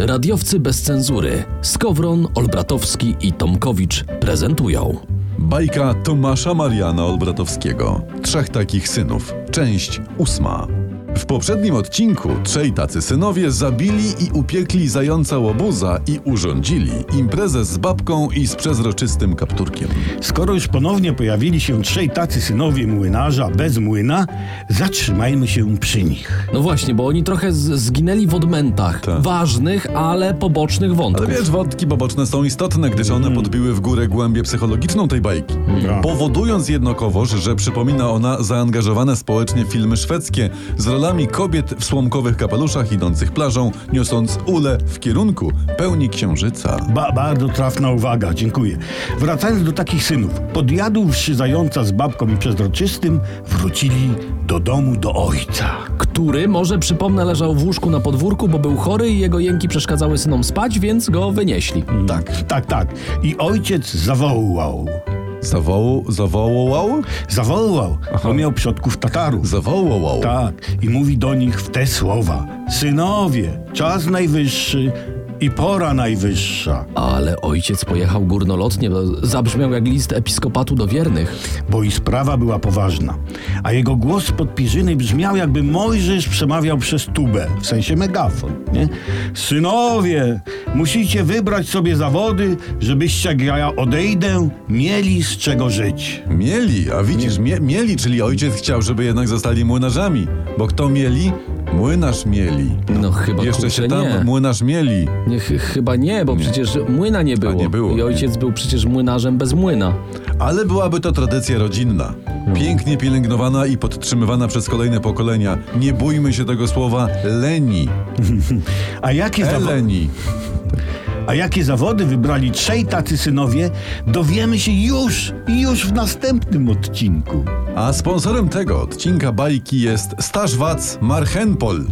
Radiowcy bez cenzury. Skowron, Olbratowski i Tomkowicz prezentują. Bajka Tomasza Mariana Olbratowskiego. Trzech takich synów. Część ósma. W poprzednim odcinku trzej tacy synowie zabili i upiekli zająca łobuza i urządzili imprezę z babką i z przezroczystym kapturkiem. Skoro już ponownie pojawili się trzej tacy synowie młynarza bez młyna, zatrzymajmy się przy nich. No właśnie, bo oni trochę z- zginęli w odmętach. Tak. Ważnych, ale pobocznych Ale wątków. wiesz, wątki poboczne są istotne, gdyż one podbiły w górę głębię psychologiczną tej bajki. No. Powodując jednakowoż, że przypomina ona zaangażowane społecznie filmy szwedzkie z rolami kobiet w słomkowych kapeluszach idących plażą, niosąc ule w kierunku pełni księżyca. Ba bardzo trafna uwaga, dziękuję. Wracając do takich synów. Podjadłszy zająca z babką i przezroczystym, wrócili do domu do ojca. Który, może przypomnę, leżał w łóżku na podwórku, bo był chory i jego jęki przeszkadzały synom spać, więc go wynieśli. Tak. Tak, tak. I ojciec zawołał. Zawołał, zawołał, Zawołał, bo miał przodków Tatarów. zawołał. Tak, i mówi do nich w te słowa: Synowie, czas najwyższy i pora najwyższa, Ale ojciec pojechał górnolotnie, bo zabrzmiał jak list episkopatu do wiernych. bo i sprawa była poważna. A jego głos z podpierzyny brzmiał, jakby Mojżesz przemawiał przez tubę, w sensie megafon. Nie? Synowie, musicie wybrać sobie zawody, żebyście, jak ja odejdę, mieli z czego żyć. Mieli, a widzisz, mie, mieli, czyli ojciec chciał, żeby jednak zostali młynarzami. Bo kto mieli? Młynarz mieli. No chyba Jeszcze kurczę, się tam nie. młynarz mieli. Nie, ch- chyba nie, bo przecież młyna nie było. nie było, I nie. ojciec był przecież młynarzem bez młyna. Ale byłaby to tradycja rodzinna. Pięknie pielęgnowana i podtrzymywana przez kolejne pokolenia. Nie bójmy się tego słowa leni. A jakie, Eleni. A jakie zawody wybrali trzej tacy synowie, dowiemy się już, już w następnym odcinku. A sponsorem tego odcinka bajki jest Staż Wac Marchenpol.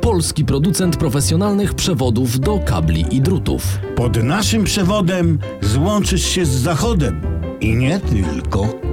Polski producent profesjonalnych przewodów do kabli i drutów. Pod naszym przewodem złączysz się z zachodem. I nie tylko.